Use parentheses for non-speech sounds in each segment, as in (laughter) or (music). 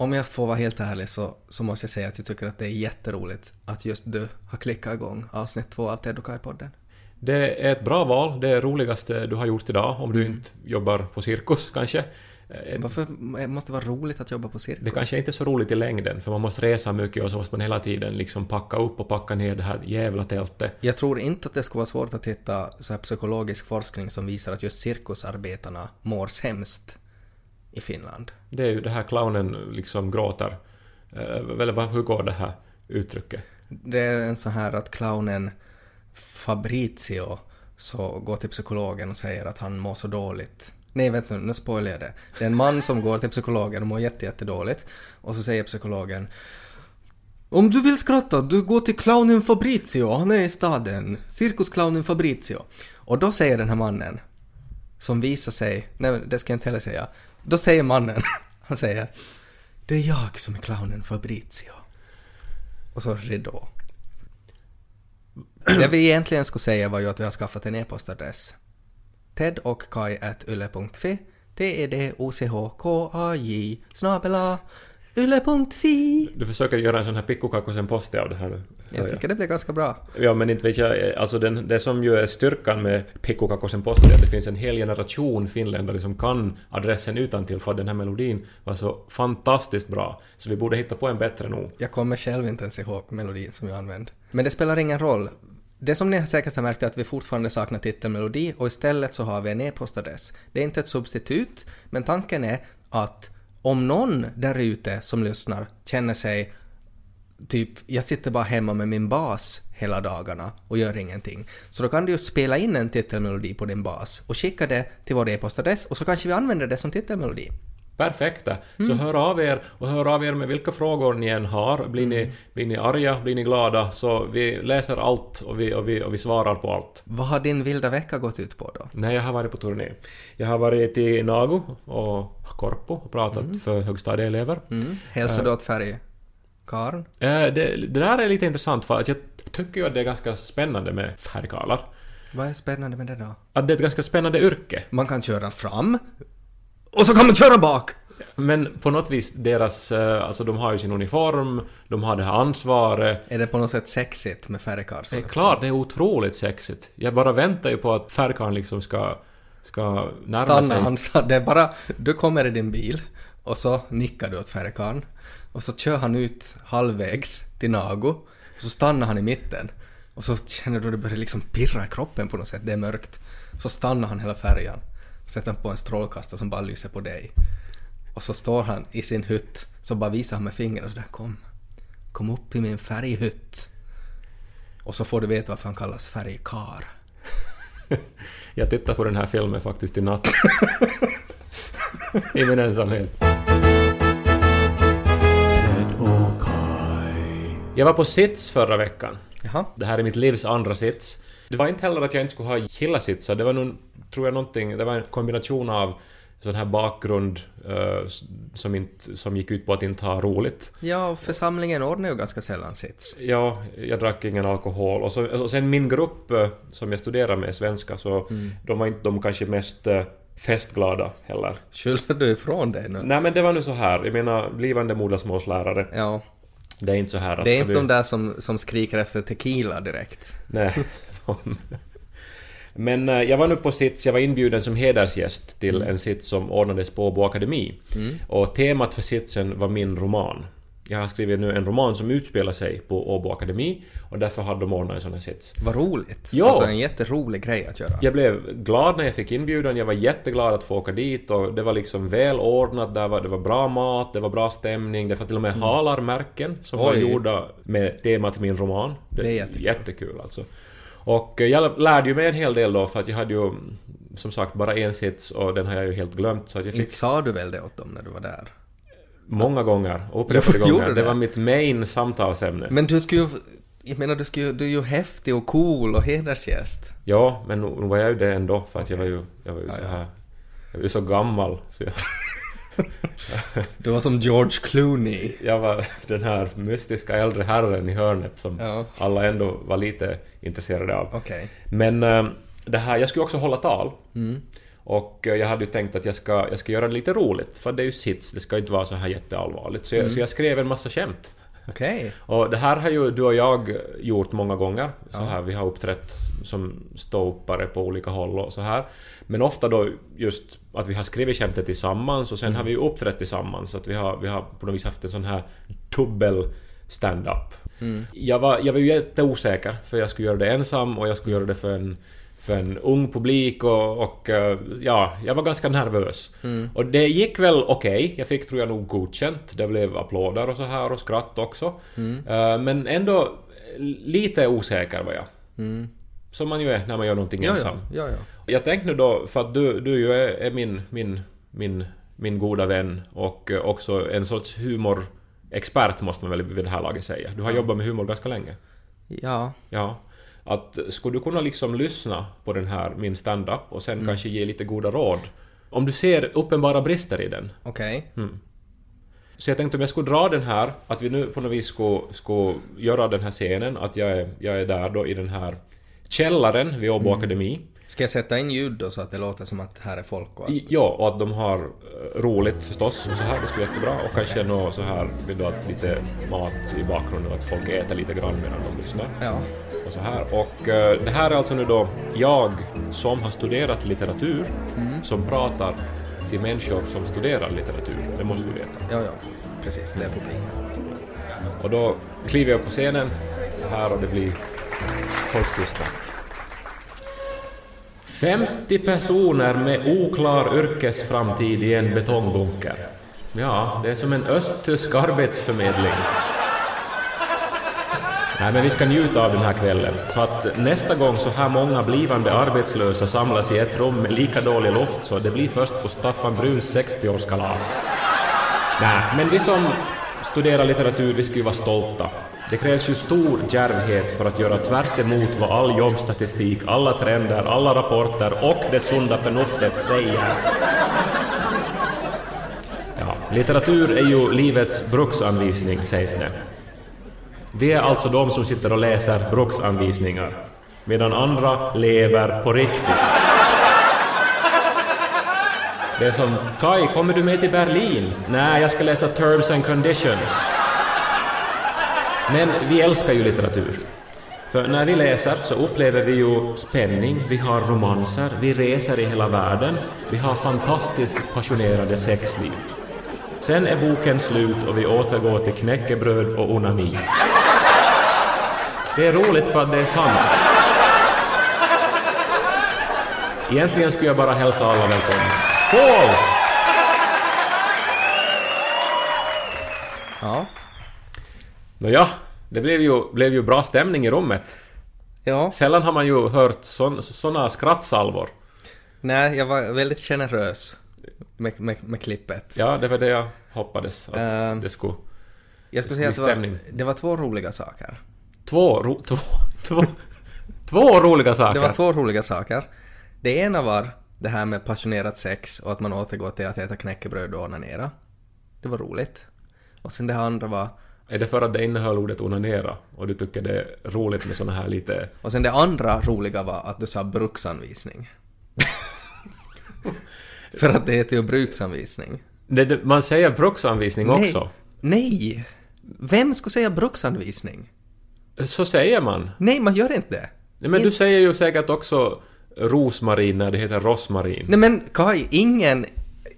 Om jag får vara helt ärlig så, så måste jag säga att jag tycker att det är jätteroligt att just du har klickat igång avsnitt två av Ted och Kai-podden. Det är ett bra val, det roligaste du har gjort idag, om du Mm. inte jobbar på cirkus kanske. Eh, Varför måste det vara roligt att jobba på cirkus? Det kanske inte är så roligt i längden, för man måste resa mycket och så måste man hela tiden liksom packa upp och packa ner det här jävla tältet. Jag tror inte att det skulle vara svårt att hitta så här psykologisk forskning som visar att just cirkusarbetarna mår sämst i Finland. Det är ju det här clownen liksom gråter. Eh, Eller hur går det här uttrycket? Det är en sån här att clownen Fabrizio så går till psykologen och säger att han mår så dåligt. Nej, vänta nu, nu spoilar jag det. Det är en man som går till psykologen och mår jätte, jättedåligt. Och så säger psykologen Om du vill skratta, du går till clownen Fabrizio, han är i staden. Cirkusclownen Fabrizio. Och då säger den här mannen, som visar sig, nej det ska jag inte heller säga. Då säger mannen, (laughs) han säger Det är jag som är clownen Fabrizio. Och så ridå. Det vi egentligen skulle säga var ju att vi har skaffat en e-postadress. Ted och Kai at yle.fi T-E-D-O-C-H-K-A-J snabela yle.fi Du försöker göra en sån här pikkukakkosen posti av det här nu. Jag tycker det blir ganska bra. Ja, men inte vet jag, alltså den, det som ju är styrkan med pikkukakkosen posti är att det finns en hel generation finländare som kan adressen utan till för den här melodin var så fantastiskt bra. Så vi borde hitta på en bättre nog. Jag kommer själv inte ens ihåg melodin som jag använde. Men det spelar ingen roll. Det som ni säkert har märkt är att vi fortfarande saknar titelmelodi och istället så har vi en e-postadress. Det är inte ett substitut, men tanken är att om någon där ute som lyssnar känner sig typ, jag sitter bara hemma med min bas hela dagarna och gör ingenting. Så då kan du ju spela in en titelmelodi på din bas och skicka det till vår e-postadress och så kanske vi använder det som titelmelodi. Perfekta! Så hör av er och hör av er med vilka frågor ni än har. Blir, ni, blir ni arga, blir ni glada, så vi läser allt och vi, och vi, och vi svarar på allt. Vad har din vilda vecka gått ut på då? Nej, jag har varit på turné. Jag har varit i Nago och Korpo och pratat för högstadieelever. Mm. Hälsar du åt färgkarlen? Eh, Det, det där är lite intressant för att jag tycker ju att det är ganska spännande med färgkarlar. Vad är spännande med det då? Att det är ett ganska spännande yrke. Man kan köra fram och så kan man köra bak! Men på något vis, deras... eh, Alltså de har ju sin uniform, de har det här ansvaret. Är det på något sätt sexigt med färgkarl? Det är klart, det är otroligt sexigt. Jag bara väntar ju på att färgkarlen liksom ska... Ska närma Stanna, sig. han stannar. Det är bara, du kommer i din bil och så nickar du åt färgkarlen och så kör han ut halvvägs till Nago och så stannar han i mitten och så känner du att det börjar liksom pirra i kroppen på något sätt, det är mörkt. Så stannar han hela färjan sätter på en strålkastare som bara lyser på dig. Och så står han i sin hytt, så bara visar han med fingret och sådär kom. Kom upp i min färghytt. Och så får du veta varför han kallas färgkar. (laughs) Jag tittar på den här filmen faktiskt i natt. (laughs) I min ensamhet. Jag var på sits förra veckan. Jaha. Det här är mitt livs andra sits. Det var inte heller att jag inte skulle ha gillat sitsar. Det var nog, tror jag, någonting... Det var en kombination av sån här bakgrund eh, som, inte, som gick ut på att inte ha roligt. Ja, och församlingen ordnar ju ganska sällan sits. Ja, jag drack ingen alkohol. Och, så, och sen min grupp eh, som jag studerar med, svenska, så de var inte de kanske mest eh, festglada heller. Skyller du ifrån dig nu? Nej men det var nu så här, jag menar blivande modersmålslärare, Ja. Det är inte så här att Det är inte vi... de där som, som skriker efter tequila direkt. Nej. (laughs) Men eh, jag var nu på sits, jag var inbjuden som hedersgäst till en sits som ordnades på Åbo Akademi. Och temat för sitsen var min roman. Jag har skrivit nu en roman som utspelar sig på Åbo Akademi och därför hade de ordnat en sån här sits. Vad roligt. Ja. Alltså en jätterolig grej att göra. Jag blev glad när jag fick inbjudan, jag var jätteglad att få åka dit och det var liksom välordnat, där var, det var bra mat, det var bra stämning, det var till och med halarmärken som var Oj. gjorda med temat min roman. Det är jättekul. jättekul alltså. Och eh, jag lärde ju mig en hel del då för att jag hade ju som sagt bara en sits och den har jag ju helt glömt så att jag fick Inte sa du väl det åt dem när du var där? Många gånger, upprepade gånger. Det det? var mitt main samtalsämne. Men du skulle ju... Jag menar, du, skulle, du är ju häftig och cool och hedersgäst. Ja, men nu var jag ju det ändå för att jag var ju, jag var ju så här... Jag var ju så gammal så jag... (laughs) Du var som George Clooney. Jag var den här mystiska äldre herren i hörnet som Ja. alla ändå var lite intresserade av. Okej. Men eh, det här, jag skulle också hålla tal. Mm. Och eh, jag hade ju tänkt att jag ska, jag ska göra det lite roligt, för det är ju sits, det ska inte vara så här jätteallvarligt. Så jag, så jag skrev en massa skämt. Okej. Och det här har ju du och jag gjort många gånger. Så här, vi har uppträtt som ståuppare på olika håll och så här. Men ofta då just att vi har skrivit skämtet tillsammans och sen har vi ju uppträtt tillsammans. Så att vi har, vi har på något vis haft en sån här dubbel stand-up. Jag, var, jag var ju jätteosäker för jag skulle göra det ensam och jag skulle göra det för en, för en ung publik och, och eh, ja, jag var ganska nervös. Och det gick väl okej. Jag fick, tror jag, nog godkänt. Det blev applåder och så här och skratt också. Eh, Men ändå lite osäker var jag. Som man ju är när man gör någonting Ja, ensam. ja, ja, ja. Jag tänkte nu då, för att du, du ju är, är min, min, min, min goda vän och eh, också en sorts humorexpert måste man väl vid det här laget säga. Du har jobbat med humor ganska länge. Ja. Ja. Att skulle du kunna liksom lyssna på den här, min stand-up och sen kanske ge lite goda råd? Om du ser uppenbara brister i den. Okej. Så jag tänkte om jag skulle dra den här, att vi nu på något vis skulle, skulle göra den här scenen, att jag är, jag är där då i den här källaren vid Åbo Akademi. Ska jag sätta in ljud då så att det låter som att här är folk och... I- Ja, och att de har eh, roligt förstås och så här, det skulle vara jättebra. Och kanske nå så här, vill du att lite mat i bakgrunden, att folk äter lite grann medan de lyssnar. Ja. Och så här. Och eh, det här är alltså nu då jag som har studerat litteratur, som pratar till människor som studerar litteratur. Det måste du veta. Ja, ja. Precis, det är publiken. Och då kliver jag upp på scenen här och det blir folktysta. 50 personer med oklar yrkesframtid i en betongbunker. Ja, det är som en östtysk arbetsförmedling. Nej, men vi ska njuta av den här kvällen. För att nästa gång så här många blivande arbetslösa samlas i ett rum med lika dålig luft så det blir först på Staffan Bruns 60-årskalas. Nej, men vi som studerar litteratur, vi ska ju vara stolta. Det krävs ju stor djärvhet för att göra tvärt emot vad all jobbstatistik, alla trender, alla rapporter och det sunda förnuftet säger. Ja, litteratur är ju livets bruksanvisning, sägs det. Vi är alltså de som sitter och läser bruksanvisningar, medan andra lever på riktigt. Det är som Kai, kommer du med till Berlin? Nej, jag ska läsa Terms and Conditions. Men vi älskar ju litteratur. För när vi läser så upplever vi ju spänning, vi har romanser, vi reser i hela världen, vi har fantastiskt passionerade sexliv. Sen är boken slut och vi återgår till knäckebröd och onani. Det är roligt för att det är sant. Egentligen skulle jag bara hälsa alla välkomna. Skål! Ja. Nåja, det blev ju, blev ju bra stämning i rummet. Ja. Sällan har man ju hört sån, såna skrattsalvor. Nej, jag var väldigt generös med, med, med klippet. Ja, det var det jag hoppades att Ehm, det skulle... jag skulle säga att det var, det var två roliga saker. Två, ro, två, två, två roliga saker. Det var två roliga saker. Det ena var det här med passionerat sex och att man återgår till att äta knäckebröd och onanera. Det var roligt. Och sen det andra var... Är det för att det innehöll ordet onanera och du tycker det är roligt med såna här lite... Och sen det andra roliga var att du sa bruksanvisning. (laughs) För att det heter ju bruksanvisning. Det, man säger bruksanvisning också. Nej! Vem skulle säga bruksanvisning? Så säger man. Nej, man gör inte det. Nej, men du Inte- säger ju säkert också rosmarin när det heter rosmarin. Nej men Kai, ingen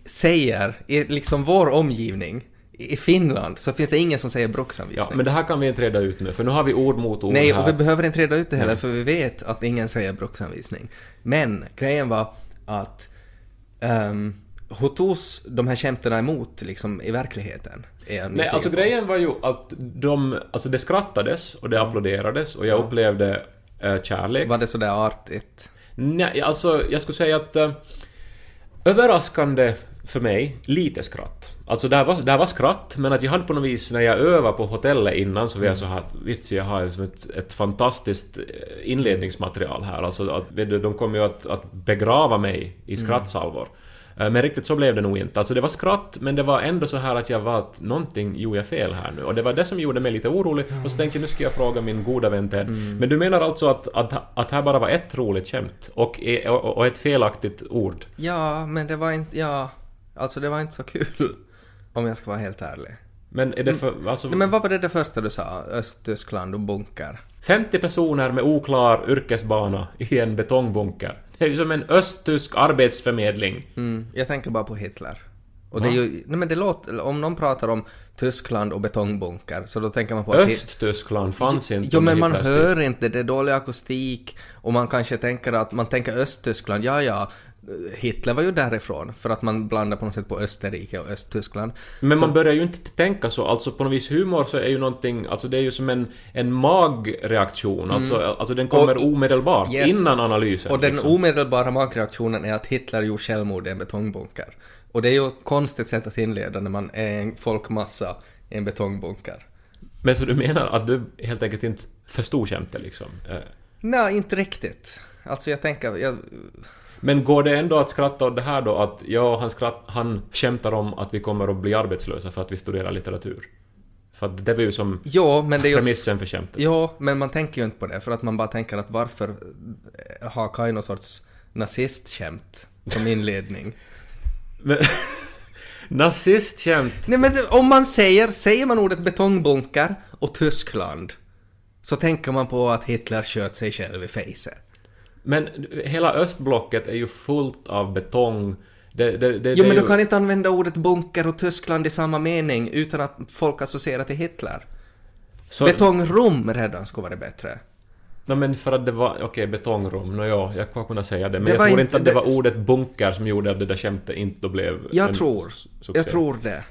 säger i liksom vår omgivning i Finland så finns det ingen som säger Ja, bruksanvisning. men det här kan vi inte reda ut nu, för nu har vi ord mot ord Nej, här. och vi behöver inte reda ut det heller för vi vet att ingen säger bruksanvisning. Men grejen var att um, hur togs de här skämten emot liksom i verkligheten? Nej, alltså på. grejen var ju att de... Alltså det skrattades och det applåderades och jag upplevde eh, kärlek. Var det sådär artigt? Nej, alltså jag skulle säga att... Eh, överraskande för mig, lite skratt. Alltså där var, där var skratt, men att jag hade på något vis, när jag övade på hotellet innan så var jag så här att vits, jag har liksom ett, ett fantastiskt eh, inledningsmaterial här. Alltså att, de kommer ju att, att begrava mig i skrattsalvor. Eh, Men riktigt så blev det nog inte. Alltså det var skratt, men det var ändå så här att jag var att någonting gjorde jag fel här nu. Och det var det som gjorde mig lite orolig. Och så tänkte jag nu ska jag fråga min goda vän Ted. Men du menar alltså att, att, att här bara var ett roligt skämt? Och, och, och ett felaktigt ord? Ja, men det var inte, ja, alltså det var inte så kul. (laughs) Om jag ska vara helt ärlig. Men är det för... Alltså, Nej, men vad var det det första du sa? Östtyskland och bunker? 50 personer med oklar yrkesbana i en betongbunker. Det är ju som en östtysk arbetsförmedling. Mm, jag tänker bara på Hitler. Och det är ju, nej men det låter, om någon pratar om Tyskland och betongbunker, så då tänker man på att... Östtyskland fanns inte Jo men man hör inte, det är dålig akustik och man kanske tänker att, man tänker Östtyskland, ja ja, Hitler var ju därifrån, för att man blandar på något sätt på Österrike och Östtyskland. Men Så- man börjar ju inte tänka så, alltså på något vis humor så är ju någonting, alltså det är ju som en, en magreaktion, alltså, alltså den kommer Mm. Och- omedelbart, Yes. innan analysen. Och den liksom. omedelbara magreaktionen är att Hitler gjorde självmord i en betongbunker. Och det är ju ett konstigt sätt att inleda när man är en folkmassa i en betongbunker. Men så du menar att du helt enkelt inte förstod skämtet liksom? Eh, Nej, inte riktigt. Alltså jag tänker, jag, Men går det ändå att skratta åt det här då att ja, han, skratt, han skämtar om att vi kommer att bli arbetslösa för att vi studerar litteratur? För att det var ju som ja, men det är ju... premissen för skämtet. Ja, men man tänker ju inte på det för att man bara tänker att varför eh, har Kaj någon sorts nazistskämt som inledning? (laughs) Men, (laughs) nazistskämt Nej men om man säger, säger man ordet betongbunker och Tyskland så tänker man på att Hitler sköt sig själv i fejset. Men hela östblocket är ju fullt av betong. Det, det, det, Jo men är du kan inte använda ordet bunker och Tyskland i samma mening utan att folk associerar till Hitler. så, Betongrum redan skulle vara bättre. No, men för att det var, okej, betongrum, no, ja, jag kan kunna säga det. Men Det jag tror inte- att det var ordet bunker som gjorde att det där skämtet inte blev Jag en tror, succé. jag tror det.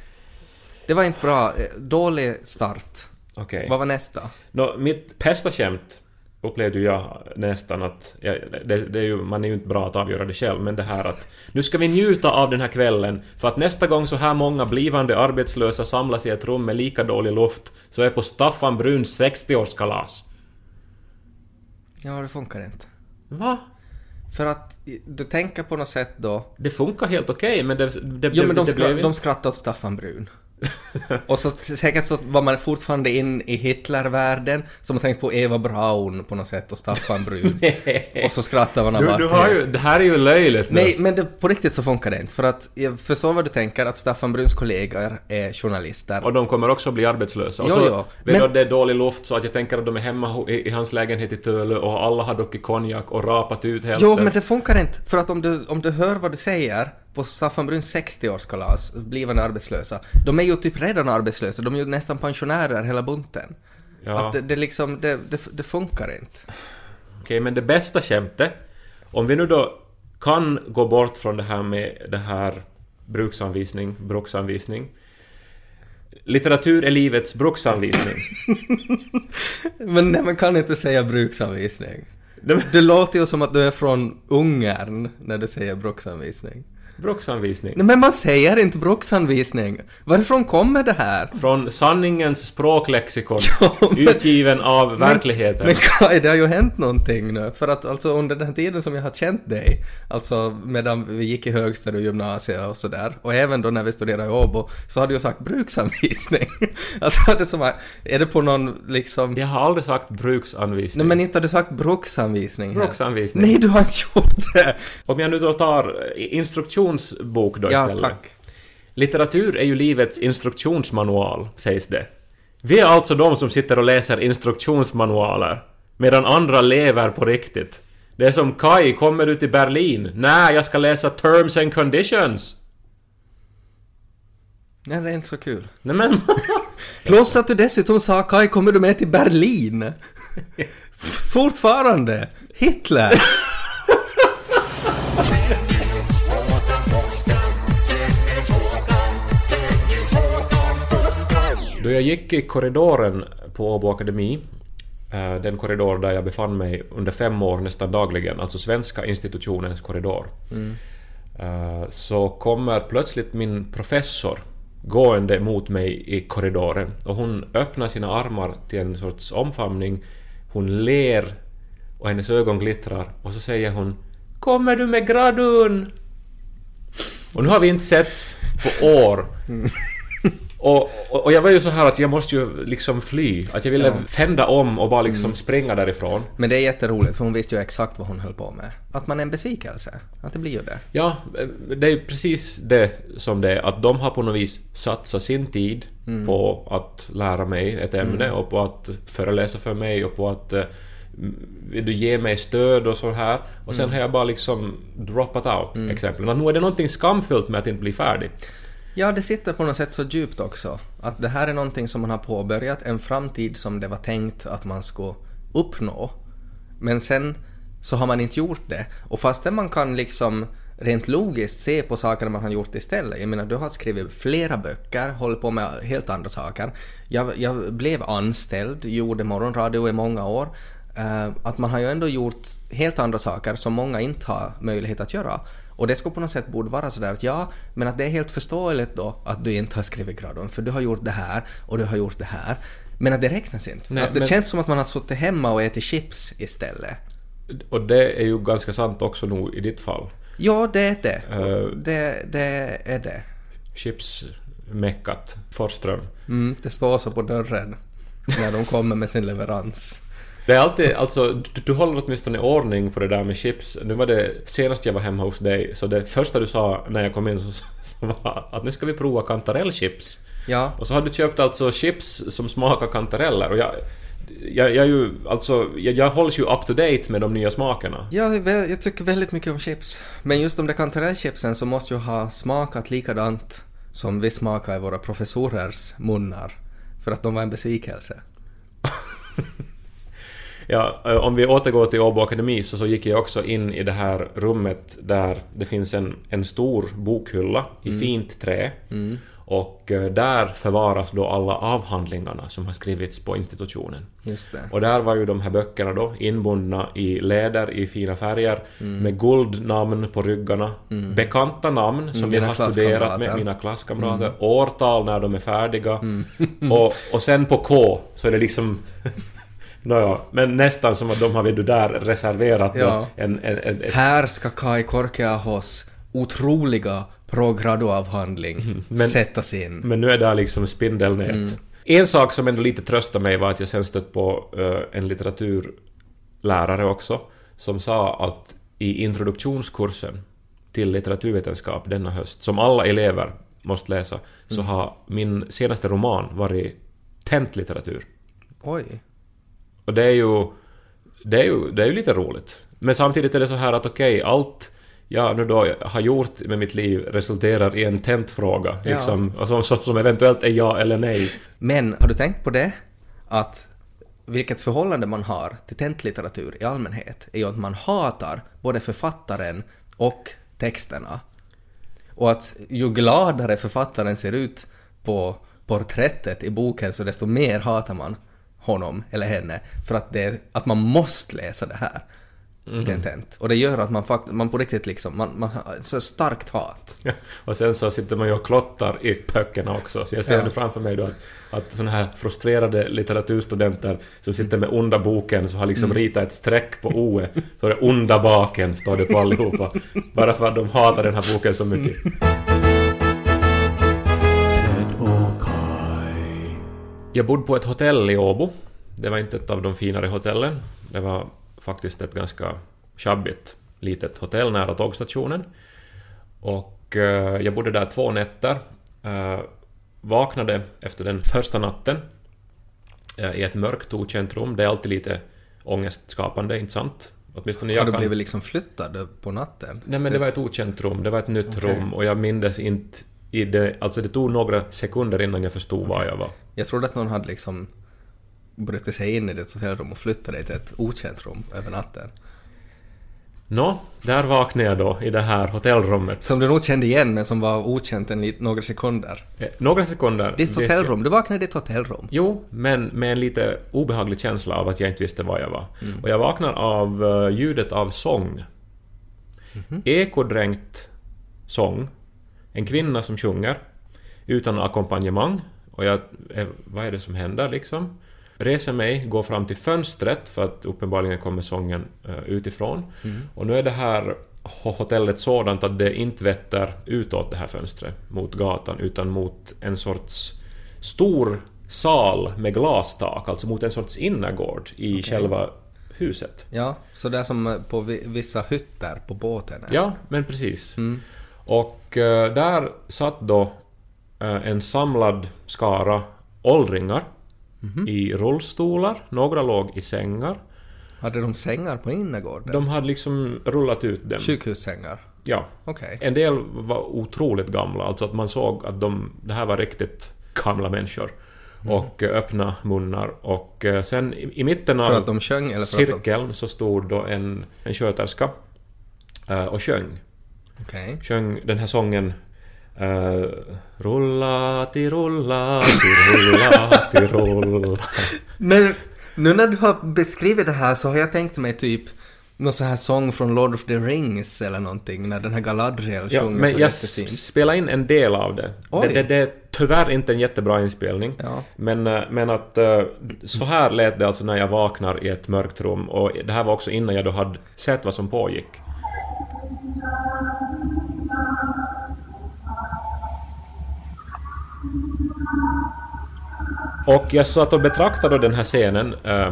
Det var inte bra, eh, dålig start. Okej. Vad var nästa? Nå, mitt bästa skämt upplevde jag nästan att... Ja, det, det är ju, man är ju inte bra att avgöra det själv, men det här att nu ska vi njuta av den här kvällen, för att nästa gång så här många blivande arbetslösa samlas i ett rum med lika dålig luft, så är på Staffan Bruns 60-årskalas. Ja, det funkar inte. Va? För att du tänker på något sätt då... Det funkar helt okej, men det... det, Jo men de, det blev de skrattade åt Staffan Brun. Och så säkert så var man fortfarande in i Hitlervärlden, som man tänkt på Eva Braun på något sätt och Staffan Brun. (laughs) och så skrattar man du, bara du har ju, det här är ju löjligt nu. Nej, men det, på riktigt så funkar det inte. För att jag förstår vad du tänker, att Staffan Bruns kollegor är journalister. Och de kommer också bli arbetslösa. Och Jo, så jo, du men- att det är dålig luft så att jag tänker att de är hemma i, i hans lägenhet i Tölö och alla har druckit konjak och rapat ut hälften. Jo, men det funkar inte. För att om du, om du hör vad du säger på Staffan Bruns 60-årskalas, blivande arbetslösa, de är ju typ redan arbetslösa, de är ju nästan pensionärer hela bunten. Ja. Att det, det liksom, det, det, det funkar inte. Okej, men det bästa skämtet, om vi nu då kan gå bort från det här med det här bruksanvisning, bruksanvisning. Litteratur är livets bruksanvisning. (laughs) Men nej, man kan inte säga bruksanvisning. Det låter ju som att du är från Ungern när du säger bruksanvisning. Bruksanvisning. Nej, men man säger inte bruksanvisning. Varifrån kommer det här? Från sanningens språklexikon, (laughs) Ja, men- utgiven av verkligheten. Men Kai, det har ju hänt någonting nu. För att alltså under den tiden som jag har känt dig, alltså medan vi gick i högstadiet och gymnasiet och sådär, och även då när vi studerade i Åbo, så har du ju sagt bruksanvisning. (laughs) alltså det som är, är det på någon liksom... Jag har aldrig sagt bruksanvisning. Nej men inte har du sagt bruksanvisning här. Bruksanvisning. Nej, du har inte gjort det! Om jag nu då tar instruktionsbok då Ja, istället. tack. Litteratur är ju livets instruktionsmanual, sägs det. Vi är alltså de som sitter och läser instruktionsmanualer, medan andra lever på riktigt. Det är som Kai, kommer du till Berlin? Nej, jag ska läsa Terms and Conditions. Nej, det är inte så kul. Nej men... (laughs) Plus att du dessutom sa Kai, kommer du med till Berlin? (laughs) Fortfarande! Hitler! (laughs) Då jag gick i korridoren på Åbo Akademi, eh, den korridor där jag befann mig under fem år nästan dagligen, alltså svenska institutionens korridor, eh, så kommer plötsligt min professor gående mot mig i korridoren. Och hon öppnar sina armar till en sorts omfamning, hon ler och hennes ögon glittrar. Och så säger hon ”Kommer du med gradun?” Och nu har vi inte setts på år. Och, och, och jag var ju så här att jag måste ju liksom fly. Att jag ville Ja. fända om och bara liksom springa därifrån. Men det är jätteroligt för hon visste ju exakt vad hon höll på med. Att man är en besvikelse. Att det blir ju det. Ja, det är ju precis det som det är. Att de har på något vis satsat sin tid på att lära mig ett ämne och på att föreläsa för mig och på att eh, vill du ge mig stöd och så här. Och sen har jag bara liksom droppat out exempel. Att nu är det någonting skamfullt med att inte bli färdig. Ja, det sitter på något sätt så djupt också. Att det här är någonting som man har påbörjat, en framtid som det var tänkt att man skulle uppnå. Men sen så har man inte gjort det. Och fastän man kan liksom rent logiskt se på saker man har gjort istället. Jag menar, du har skrivit flera böcker, håller på med helt andra saker. Jag, jag blev anställd, gjorde morgonradio i många år. Uh, att man har ju ändå gjort helt andra saker som många inte har möjlighet att göra. Och det skulle på något sätt borde vara sådär att ja, men att det är helt förståeligt då att du inte har skrivit gradon, för du har gjort det här och du har gjort det här. Men att det räknas inte. Nej, att det men- känns som att man har suttit hemma och ätit chips istället. Och det är ju ganska sant också nog i ditt fall. Ja, det är det. Eh. Det, det är det. Chipsmeckat Forsström. Mm, det står så på dörren när de kommer med sin leverans. Det är alltid, alltså, du, du håller åtminstone ordning på det där med chips. Nu var det senast jag var hemma hos dig, så det första du sa när jag kom in så, så var att nu ska vi prova kantarellchips. Ja, Och så har du köpt alltså chips som smakar kantareller och jag... Jag, jag, ju, alltså, jag, jag hålls ju up to date med de nya smakerna. vä- jag tycker väldigt mycket om chips. Men just de där kantarellchipsen så måste ju ha smakat likadant som vi smakar i våra professorers munnar. För att de var en besvikelse. (laughs) Ja, eh, om vi återgår till Åbo Akademi så, så gick jag också in i det här rummet där det finns en, en stor bokhylla i fint trä. Och eh, där förvaras då alla avhandlingarna som har skrivits på institutionen. Och där var ju de här böckerna då inbundna i läder i fina färger med guldnamn på ryggarna. Bekanta namn som Mm, jag har studerat med mina klasskamrater. Årtal när de är färdiga. Och, och sen på K så är det liksom (laughs) Nåja, men nästan som att de har det där reserverat Ja. en, en, en, ett, Här ska Kai Korkeahos otroliga pro-grado-avhandling sättas in. Men nu är det liksom spindelnät. En sak som ändå lite tröstade mig var att jag sen stött på eh, en litteraturlärare också som sa att i introduktionskursen till litteraturvetenskap denna höst, som alla elever måste läsa, så har min senaste roman varit tentlitteratur. Oj. Och det är ju... Det är ju, det är ju lite roligt. Men samtidigt är det så här att okej, allt jag nu då har gjort med mitt liv resulterar i en tentfråga. Ja. Liksom, som, som eventuellt är ja eller nej. Men har du tänkt på det? Att vilket förhållande man har till tentlitteratur i allmänhet är ju att man hatar både författaren och texterna. Och att ju gladare författaren ser ut på porträttet i boken så desto mer hatar man honom eller henne för att, det, att man måste läsa det här till en tent. Och det gör att man, fakt- man på riktigt liksom, man, man har så starkt hat. (laughs) Och sen så sitter man ju och klottar i böckerna också. Så jag ser Ja. nu framför mig då att, att såna här frustrerade litteraturstudenter som sitter med onda boken så har liksom ritat ett streck på O. Så det onda baken står det på allihopa. Bara för att de hatar den här boken så mycket. (laughs) Jag bodde på ett hotell i Åbo. Det var inte ett av de finare hotellen. Det var faktiskt ett ganska sjabbigt litet hotell nära tågstationen. Och eh, jag bodde där två nätter. Eh, vaknade efter den första natten eh, i ett mörkt okänt rum. Det är alltid lite ångestskapande, inte sant? Åtminstone Har jag du kan... blivit liksom flyttad på natten? Nej men det var ett okänt rum, det var ett nytt Okej. rum och jag mindes inte i det... Alltså det tog några sekunder innan jag förstod var jag var. Jag trodde att någon hade liksom brutit sig in i ditt hotellrum och flyttat dig till ett okänt rum över natten. Nå, där vaknade jag då i det här hotellrummet. Som du nog kände igen men som var okänt en några sekunder. Eh, Några sekunder... Ditt hotellrum, du vaknade i ditt hotellrum. Jo, men med en lite obehaglig känsla av att jag inte visste var jag var. Mm. Och jag vaknar av eh, ljudet av sång. Mhm. Ekodränkt sång. En kvinna som sjunger utan ackompanjemang. Och jag... Vad är det som händer liksom? Reser mig, går fram till fönstret för att uppenbarligen kommer sången eh, utifrån. Mm. Och nu är det här ho- hotellet sådant att det inte vetter utåt det här fönstret mot gatan utan mot en sorts stor sal med glastak, alltså mot en sorts innergård i själva huset. Ja, så det är som på vi- vissa hytter på båten. är. Ja, men precis. Mm. Och eh, där satt då eh, en samlad skara åldringar Mhm. i rullstolar, några låg i sängar. Hade de sängar på innergården? De hade liksom rullat ut dem. Sjukhussängar? Ja. Okej. En del var otroligt gamla, alltså att man såg att de, det här var riktigt gamla människor. Mm. Och eh, öppna munnar. Och sen i, i mitten av sjöng att de... cirkeln så stod då en, en sköterska och sjöng. Okej. Sjöng den här sången eh, Rulla till rulla till rulla till rulla. (laughs) Men nu när du har beskrivit det här så har jag tänkt mig typ någon sån här sång från Lord of the Rings eller någonting när den här Galadriel Ja, sjunger men så jag spelade in en del av det. Det, det. Det är tyvärr inte en jättebra inspelning. Ja. Men, eh, men att eh, så här lät det alltså när jag vaknar i ett mörkt rum och det här var också innan jag då hade sett vad som pågick. Och jag satt och betraktade den här scenen eh,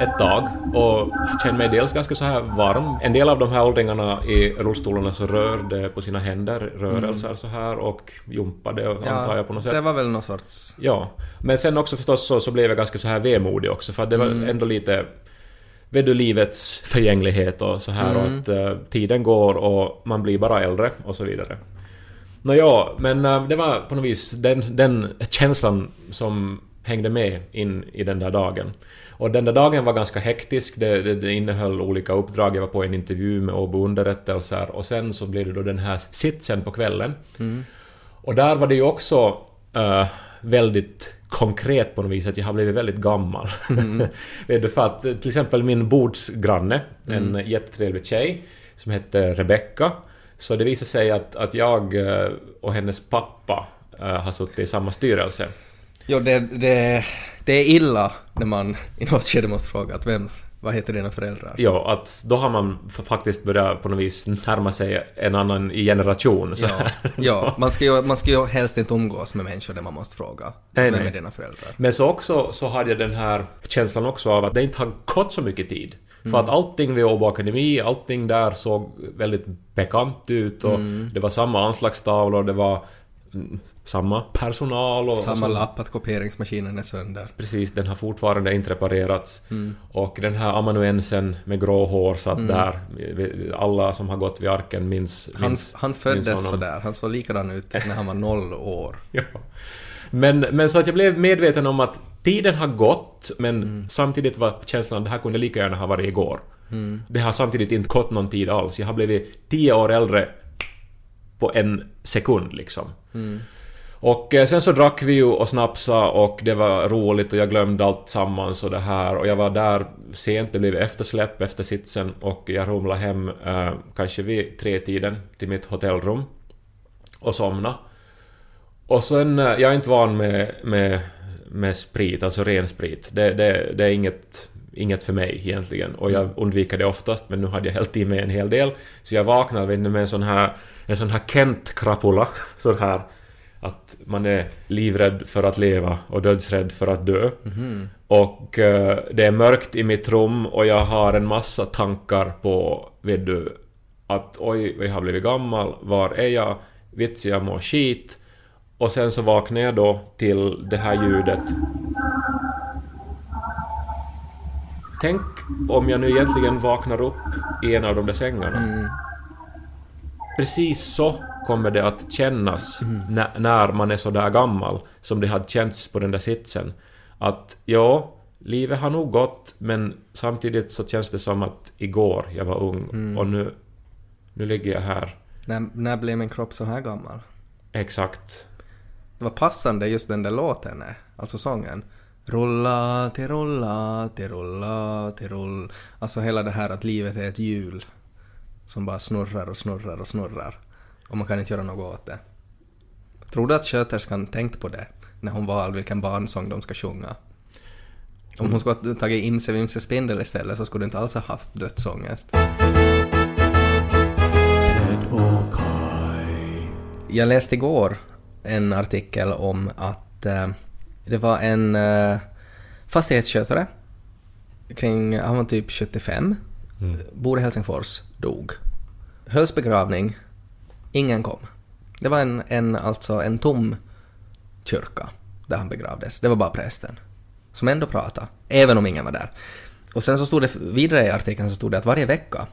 ett tag och kände mig dels ganska så här varm. En del av de här åldringarna i rullstolarna så rörde på sina händer rörelser så här och jumpade och antar jag på något sätt. det var väl någon sorts... Ja, men sen också förstås så, så blev jag ganska så här vemodig också för det var ändå lite vet du, livets förgänglighet och så här och att eh, tiden går och man blir bara äldre och så vidare. Nåja, men eh, det var på något vis den, den känslan som hängde med in i den där dagen. Och den där dagen var ganska hektisk, det, det, det innehöll olika uppdrag, jag var på en intervju med Åbo underrättelser och sen så blev det då den här sitsen på kvällen. Och där var det ju också eh, väldigt konkret på något vis att jag har blivit väldigt gammal. (laughs) Vet du, för att till exempel min bordsgranne, en jättetrevlig tjej som hette Rebecca, så det visade sig att, att jag eh, och hennes pappa eh, har suttit i samma styrelse. Jo, det, det, det är illa när man i något skede måste fråga att vems, vad heter dina föräldrar? Ja, att då har man faktiskt börjat på något vis närma sig en annan generation. Så. Ja, ja man, ska ju, man ska ju helst inte umgås med människor där man måste fråga. Nej, vem nej. är dina föräldrar? Men så också så hade jag den här känslan också av att det inte har gått så mycket tid. För att allting vid Åbo Akademi, allting där såg väldigt bekant ut och det var samma anslagstavlor, det var mm, samma personal och... Samma och så, lapp att kopieringsmaskinen är sönder. Precis, den har fortfarande inte reparerats. Och den här amanuensen med grå hår satt där. Alla som har gått vid arken minns, Han, minns han minns föddes honom. sådär, han såg likadan ut när han var noll år. (laughs) Ja. Men, men så att jag blev medveten om att tiden har gått, men Mm. samtidigt var känslan att det här kunde lika gärna ha varit igår. Mm. Det har samtidigt inte gått någon tid alls. Jag har blivit tio år äldre på en sekund liksom. Mm. Och eh, sen så drack vi ju och snapsade och det var roligt och jag glömde allt sammans och det här och jag var där sent, det blev eftersläpp efter sitsen och jag rumlade hem eh, kanske vid tre tiden till mitt hotellrum och somnade. Och sen, eh, jag är inte van med, med, med sprit, alltså ren sprit. Det, det, det är inget, inget för mig egentligen. Och jag undviker det oftast, men nu hade jag hällt i mig en hel del. Så jag vaknade med en sån här, en sån här Kent-krapula. (laughs) Sån här att man är livrädd för att leva och dödsrädd för att dö. Och eh, det är mörkt i mitt rum och jag har en massa tankar på, vet du, att oj, jag har blivit gammal, var är jag? Vits, jag mår skit. Och sen så vaknar jag då till det här ljudet. Tänk om jag nu egentligen vaknar upp i en av de där sängarna. Precis så kommer det att kännas nä- när man är så där gammal som det hade känts på den där sitsen. Att ja, livet har nog gått men samtidigt så känns det som att igår jag var ung och nu, nu ligger jag här. När, när blev min kropp så här gammal? Exakt. Det var passande just den där låten, är, alltså sången. Rulla till rulla till rulla till rull. Alltså hela det här att livet är ett hjul som bara snurrar och snurrar och snurrar och man kan inte göra något åt det. Tror du att sköterskan tänkt på det när hon valde vilken barnsång de ska sjunga? Om hon skulle ha tagit in sig Vimse Spindel istället så skulle du inte alls ha haft dödsångest. Jag läste igår en artikel om att eh, det var en eh, fastighetsskötare kring, han var typ 75 Mm. bor i Helsingfors, dog. Hölls begravning, ingen kom. Det var en, en, alltså en tom kyrka där han begravdes. Det var bara prästen som ändå pratade, även om ingen var där. Och sen så stod det vidare i artikeln så stod det att varje vecka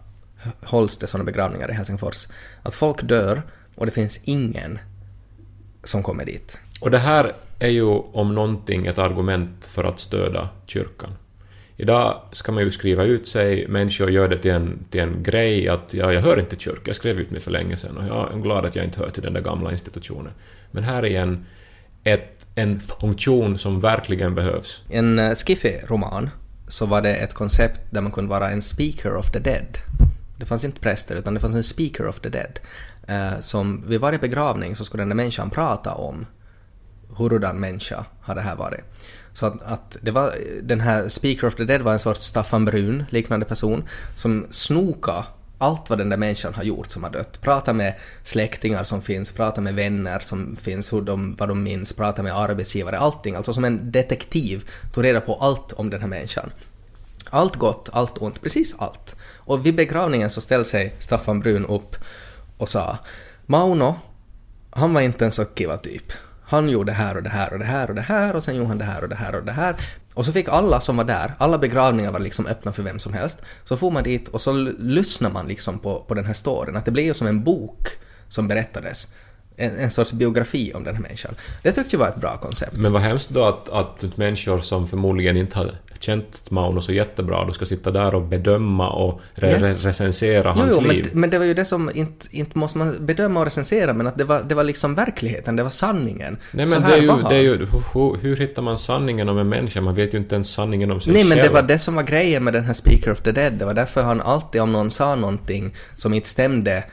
hålls det sådana begravningar i Helsingfors. Att folk dör och det finns ingen som kommer dit. Och det här är ju om någonting ett argument för att stödja kyrkan. Idag ska man ju skriva ut sig, människor gör det till en, till en grej att ja, jag hör inte till kyrkan, jag skrev ut mig för länge sedan och jag är glad att jag inte hör till den där gamla institutionen. Men här är en, ett, en funktion som verkligen behövs. I en eh, Skiffy-roman så var det ett koncept där man kunde vara en speaker of the dead. Det fanns inte präster utan det fanns en speaker of the dead. Eh, som vid varje begravning så skulle den där människan prata om hurudan människa har det här varit. Så att, att det var, den här Speaker of the Dead var en sorts Staffan Brun liknande person som snoka allt vad den där människan har gjort som har dött. Prata med släktingar som finns, prata med vänner som finns, hur de, vad de minns, prata med arbetsgivare, allting. Alltså som en detektiv tog reda på allt om den här människan. Allt gott, allt ont, precis allt. Och vid begravningen så ställde sig Staffan Brun upp och sa Mauno, han var inte en så kiva typ. Han gjorde det här och det här och det här och det här och sen gjorde han det här och det här och det här. Och så fick alla som var där, alla begravningar var liksom öppna för vem som helst. Så får man dit och så lyssnar man liksom på, på den här storyn. Att det blev ju som en bok som berättades. En, en sorts biografi om den här människan. Det tyckte jag var ett bra koncept. Men vad hemskt då att, att människor som förmodligen inte hade känt Mauno så jättebra, då ska sitta där och bedöma och re Yes. recensera Jo, hans jo men, liv. men det var ju det som inte, inte måste man bedöma och recensera, men att det var, det var liksom verkligheten, det var sanningen. Nej men det är, ju, det är ju... Hur, hur hittar man sanningen om en människa? Man vet ju inte ens sanningen om sig Nej men själv. det var det som var grejen med den här Speaker of the Dead, det var därför han alltid om någon sa någonting som inte stämde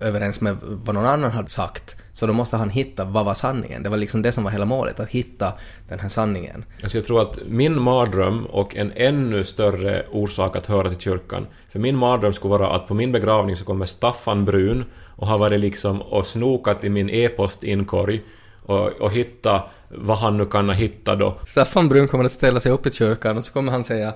överens med vad någon annan hade sagt, så då måste han hitta vad var sanningen. Det var liksom det som var hela målet, att hitta den här sanningen. Alltså jag tror att min mardröm och en ännu större orsak att höra till kyrkan, för min mardröm skulle vara att på min begravning så kommer Staffan Brun och har varit liksom och snokat i min e-postinkorg och, och hitta vad han nu kan ha hittat då. Staffan Brun kommer att ställa sig upp i kyrkan och så kommer han säga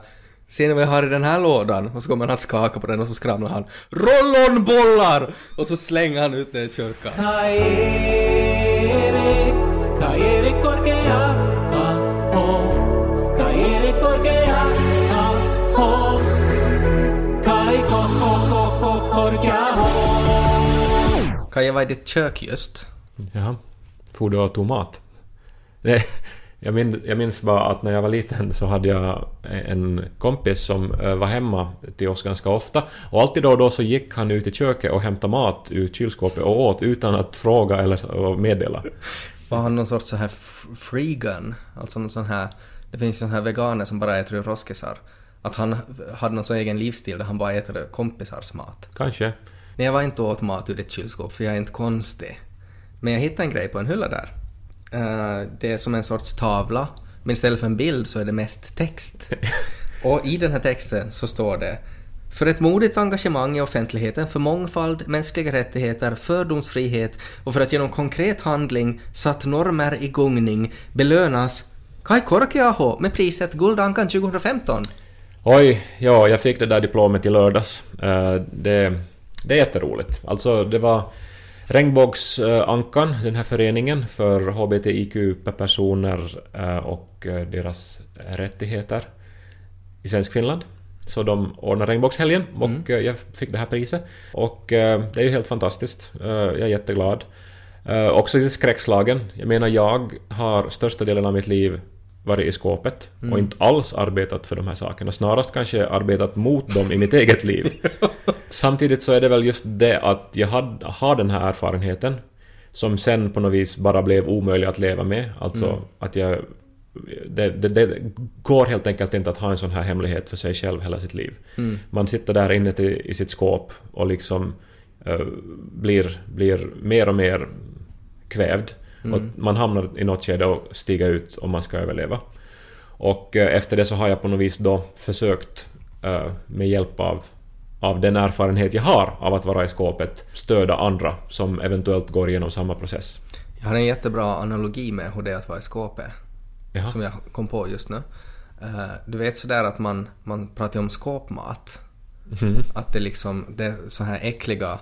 Ser ni vad jag har i den här lådan? Och så kommer han att skaka på den och så skramlar han Rollonbollar! Och så slänger han ut det i kyrkan. Jag vara i ditt kök just? Jaha. For du mat? Nej, jag minns, jag minns bara att när jag var liten så hade jag en kompis som eh, var hemma till oss ganska ofta och alltid då och då så gick han ut i köket och hämtade mat ur kylskåpet och åt utan att fråga eller och meddela. (laughs) Var han någon sorts så här free gun? Alltså någon sån här... Det finns sån här veganer som bara äter ur roskisar. Att han hade någon sån egen livsstil där han bara äter kompisars mat. Kanske. Nej, jag var inte åt mat ur ditt kylskåp för jag är inte konstig. Men jag hittade en grej på en hylla där. Eh, det är som en sorts tavla, men istället för en bild så är det mest text. (laughs) Och i den här texten så står det för ett modigt engagemang i offentligheten för mångfald, mänskliga rättigheter, fördomsfrihet och för att genom konkret handling satt normer i gungning belönas Kai Korkeaho med priset Guldankan 2015. Oj, ja, jag fick det där diplomet i lördags. Eh, Det, det är jätteroligt. Alltså, det var Regnbågsankan, den här föreningen för HBTIQ-personer eh, och eh, deras rättigheter i Svenskfinland. Så de ordnar Regnbågshelgen och eh, jag fick det här priset. Och det är ju helt fantastiskt. Jag är jätteglad. Också lite skräckslagen. Jag menar, jag har största delen av mitt liv varit i skåpet och inte alls arbetat för de här sakerna. Snarast kanske arbetat mot dem i mitt eget liv. (laughs) Samtidigt så är det väl just det att jag had, har den här erfarenheten som sen på något vis bara blev omöjlig att leva med. Alltså att jag... Det, det, det går helt enkelt inte att ha en sån här hemlighet för sig själv hela sitt liv. Man sitter där inne till, i sitt skåp och liksom eh, blir, blir mer och mer kvävd. Och man hamnar i något skede och stiga ut om man ska överleva. Och eh, efter det så har jag på något vis då försökt eh, med hjälp av av den erfarenhet jag har av att vara i skåpet stödja andra som eventuellt går igenom samma process. Jag har en jättebra analogi med hur det är att vara i skåpet. Jaha. Som jag kom på just nu. Eh, Du vet sådär att man, man pratar om skåpmat. Mhm. Att det liksom, det är så här äckliga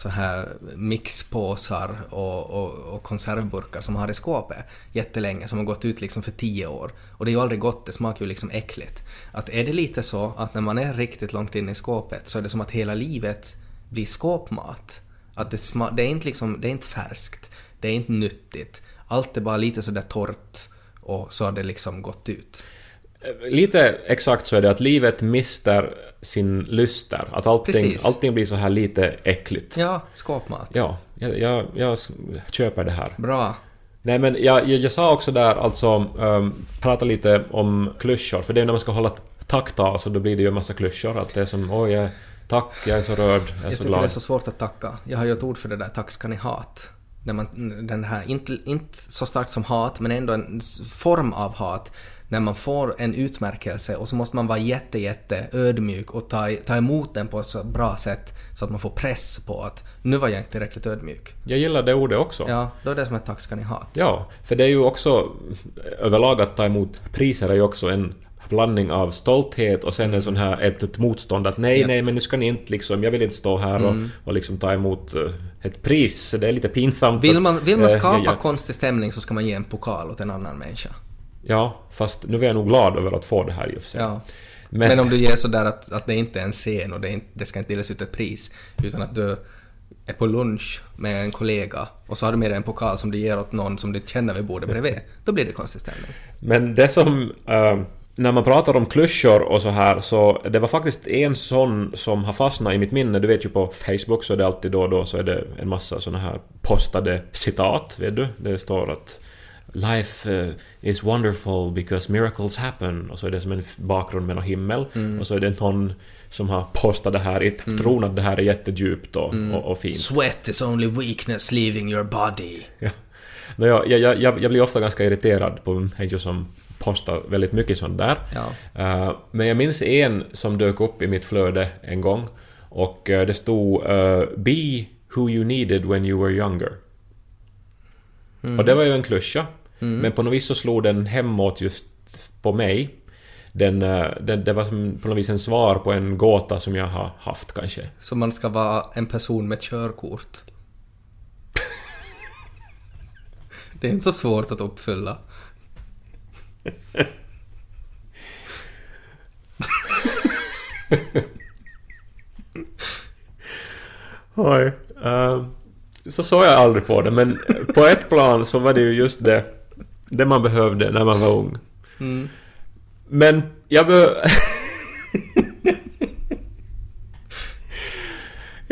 så här mixpåsar och, och, och konservburkar som man har i skåpet jättelänge, som har gått ut liksom för tio år. Och det är ju aldrig gott, det smakar ju liksom äckligt. Att är det lite så att när man är riktigt långt in i skåpet så är det som att hela livet blir skåpmat. Att det, sma- det är inte liksom, det är inte färskt, det är inte nyttigt. Allt är bara lite sådär torrt och så har det liksom gått ut. Lite exakt så är det att livet mister sin lyster. Att allting, Precis. allting blir så här lite äckligt. Ja, skåpmat. Ja, jag, jag, jag köper det här. Bra. Nej men jag, jag, jag sa också där alltså, um, prata lite om klyschor, för det är när man ska hålla tacktal så då blir det ju en massa klyschor. Att det är som oj, jag, tack, jag är så rörd, jag är Jag så tycker det är glad. så svårt att tacka. Jag har ju ett ord för det där, tack ska ni hat. När man, den här, inte, inte så starkt som hat, men ändå en form av hat. När man får en utmärkelse och så måste man vara jätte, jätte ödmjuk och ta, ta emot den på ett så bra sätt så att man får press på att nu var jag inte tillräckligt ödmjuk. Jag gillar det ordet också. Ja, då är det som ett tack ska ni hat. Ja, för det är ju också överlag att ta emot priser är ju också en blandning av stolthet och sen en sån här ett, ett motstånd att nej, Japp. nej, men nu ska ni inte liksom, jag vill inte stå här och, och liksom ta emot eh, ett pris, det är lite pinsamt. Vill man, vill man eh, skapa ja, konstig stämning så ska man ge en pokal åt en annan människa. Ja, fast nu är jag nog glad över att få det här i och för sig. Ja. Men, Men, om du ger sådär att, att det inte är en scen och det, inte, det ska inte delas ut ett pris, utan att du är på lunch med en kollega och så har du med dig en pokal som du ger åt någon som du känner vid bordet bredvid, (laughs) då blir det konstig stämning. Men det som... eh, när man pratar om klyschor och så här så det var faktiskt en sån som har fastnat i mitt minne. Du vet ju på Facebook så är det alltid då och då så är det en massa såna här postade citat, vet du? Det står att Life eh, is wonderful because miracles happen och så är det som en bakgrund med någon himmel och så är det någon som har postat det här i tron att det här är jättedjupt och, och, och fint. Sweat is only weakness leaving your body. (laughs) Ja. No, jag, jag, jag, jag blir ofta ganska irriterad på människor som postar väldigt mycket sånt där. Ja. Eh, men jag minns en som dök upp i mitt flöde en gång och eh, det stod eh, “Be who you needed when you were younger”. Och det var ju en klyscha, men på något vis så slog den hemåt just på mig. Den, eh, den, det var på något vis en svar på en gåta som jag har haft kanske. Så man ska vara en person med körkort. det är inte så svårt att uppfylla. Oj. Uh, så såg jag aldrig på det, men på ett plan så var det ju just det, det man behövde när man var ung. Men jag be... (laughs)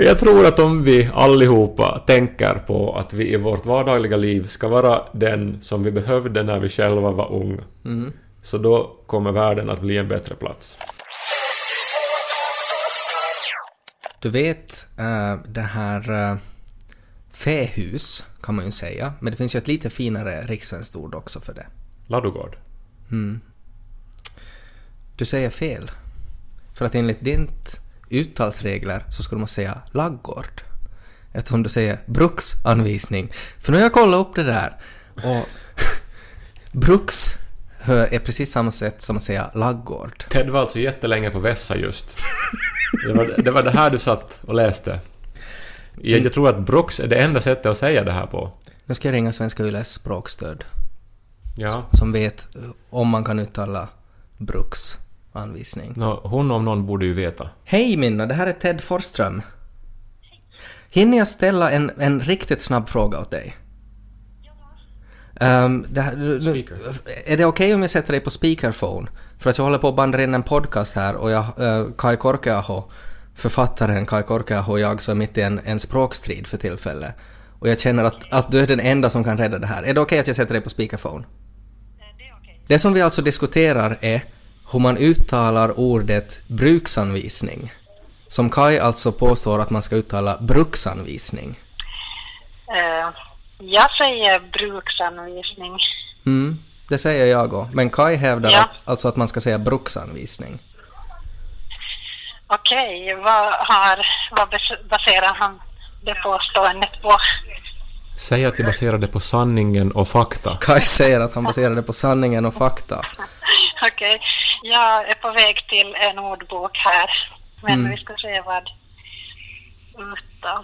Jag tror att om vi allihopa tänker på att vi i vårt vardagliga liv ska vara den som vi behövde när vi själva var unga, så då kommer världen att bli en bättre plats. Du vet, eh, det här uh, fähus kan man ju säga, men det finns ju ett lite finare rikssvenskt ord också för det. Ladugård. Du säger fel. För att enligt ditt uttalsregler så skulle man säga laggård. Eftersom du säger bruksanvisning. För nu har jag kollat upp det där. Och (laughs) bruks är precis samma sätt som att säga laggård. Ted var alltså jättelänge på Vessa just. Det var, det var det här du satt och läste. Jag, jag tror att Brooks är det enda sättet att säga det här på. Nu ska jag ringa Svenska Yles språkstöd. Ja. Som vet eh, om man kan uttala bruksanvisning. Nå, hon om någon borde ju veta. Hej Minna, det här är Ted Forsström. Hinner jag ställa en, en riktigt snabb fråga åt dig? Um, det här, Speaker. är det okej om jag sätter dig på speakerphone? För att jag håller på att banda in en podcast här och jag, uh, Kai Korkeaho, författaren Kai Korkeaho och jag så är mitt i en, en språkstrid för tillfället. Och jag känner att, att du är den enda som kan rädda det här. Är det okej att jag sätter dig på speakerphone? Det som vi alltså diskuterar är hur man uttalar ordet bruksanvisning. Som Kai alltså påstår att man ska uttala bruksanvisning. Eh, jag säger bruksanvisning. Mm, det säger jag också. Men Kai hävdar Ja. att, alltså att man ska säga bruksanvisning. Okej, vad, har, vad bas- baserar han det påståendet på? Säg att jag baserar det på sanningen och fakta. Kai säger att han baserar det på sanningen och fakta. (laughs) Okej, jag är på väg till en ordbok här. Men Mm. vi ska se vad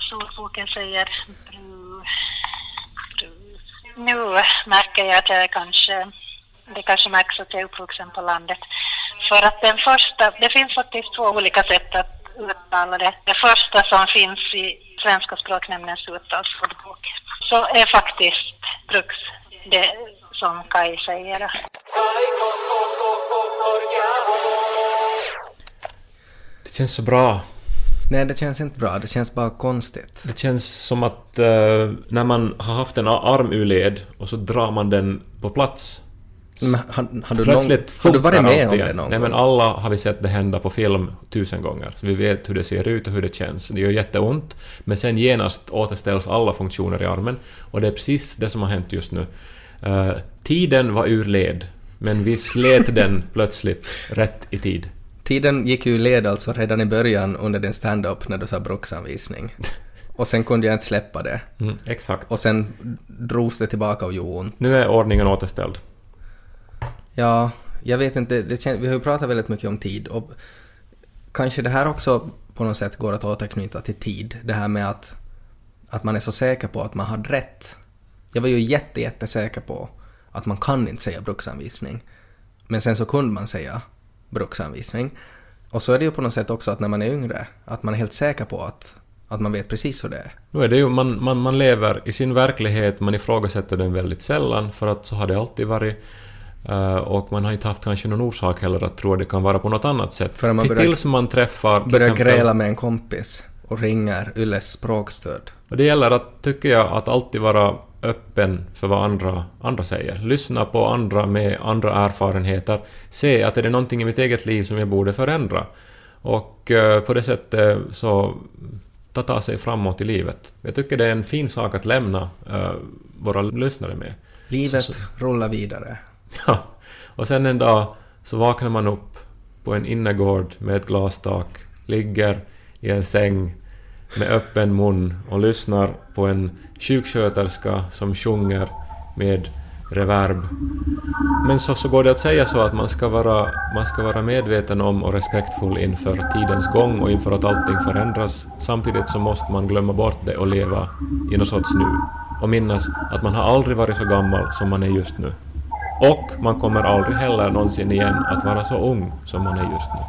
solboken säger. Nu märker jag att jag kanske, det kanske märks att jag är uppvuxen på landet. För att den första, det finns faktiskt två olika sätt att uttala det. Det första som finns i Svenska språknämndens uttalsordbok så är faktiskt brux det som Kai säger. Det känns så bra. Nej, det känns inte bra. Det känns bara konstigt. Det känns som att eh, när man har haft en arm ur led och så drar man den på plats. Men har, du, Plötsligt någon, har du varit med om det någon Nej gång? men alla har vi sett det hända på film tusen gånger. Så vi vet hur det ser ut och hur det känns. Det gör jätteont. Men sen genast återställs alla funktioner i armen. Och det är precis det som har hänt just nu. Eh, tiden var ur led. Men vi slet den (laughs) plötsligt rätt i tid. Tiden gick ju led alltså redan i början under din stand-up när du sa bruksanvisning. (laughs) Och sen kunde jag inte släppa det. Mm, exakt. Och sen drogs det tillbaka och gjorde ont. Nu är ordningen återställd. Ja, jag vet inte, det kän- vi har ju pratat väldigt mycket om tid och kanske det här också på något sätt går att återknyta till tid. Det här med att, att man är så säker på att man hade rätt. Jag var ju jätte, jättesäker på att man kan inte säga bruksanvisning. Men sen så kunde man säga bruksanvisning. Och så är det ju på något sätt också att när man är yngre, att man är helt säker på att, att man vet precis hur det är. Nu är det ju, man, man, man lever i sin verklighet, man ifrågasätter den väldigt sällan för att så har det alltid varit. Eh, och man har inte haft kanske någon orsak heller att tro att det kan vara på något annat sätt. Förrän man börjar- Tills man träffar... till Börjar exempel- gräla med en kompis och ringer Ylles språkstöd. Och det gäller att, tycker jag, att alltid vara öppen för vad andra, andra säger. Lyssna på andra med andra erfarenheter. Se att är det någonting i mitt eget liv som jag borde förändra. Och eh, på det sättet så ta, ta sig framåt i livet. Jag tycker det är en fin sak att lämna eh, våra lyssnare med. Livet Så- så- rullar vidare. (laughs) Ja. Och sen en dag så vaknar man upp på en innergård med ett glastak, ligger i en säng med öppen mun och lyssnar på en sjuksköterska som sjunger med reverb. Men så, så går det att säga så att man ska, vara, man ska vara medveten om och respektfull inför tidens gång och inför att allting förändras. Samtidigt så måste man glömma bort det och leva i något sorts nu. Och minnas att man har aldrig varit så gammal som man är just nu. Och man kommer aldrig heller någonsin igen att vara så ung som man är just nu.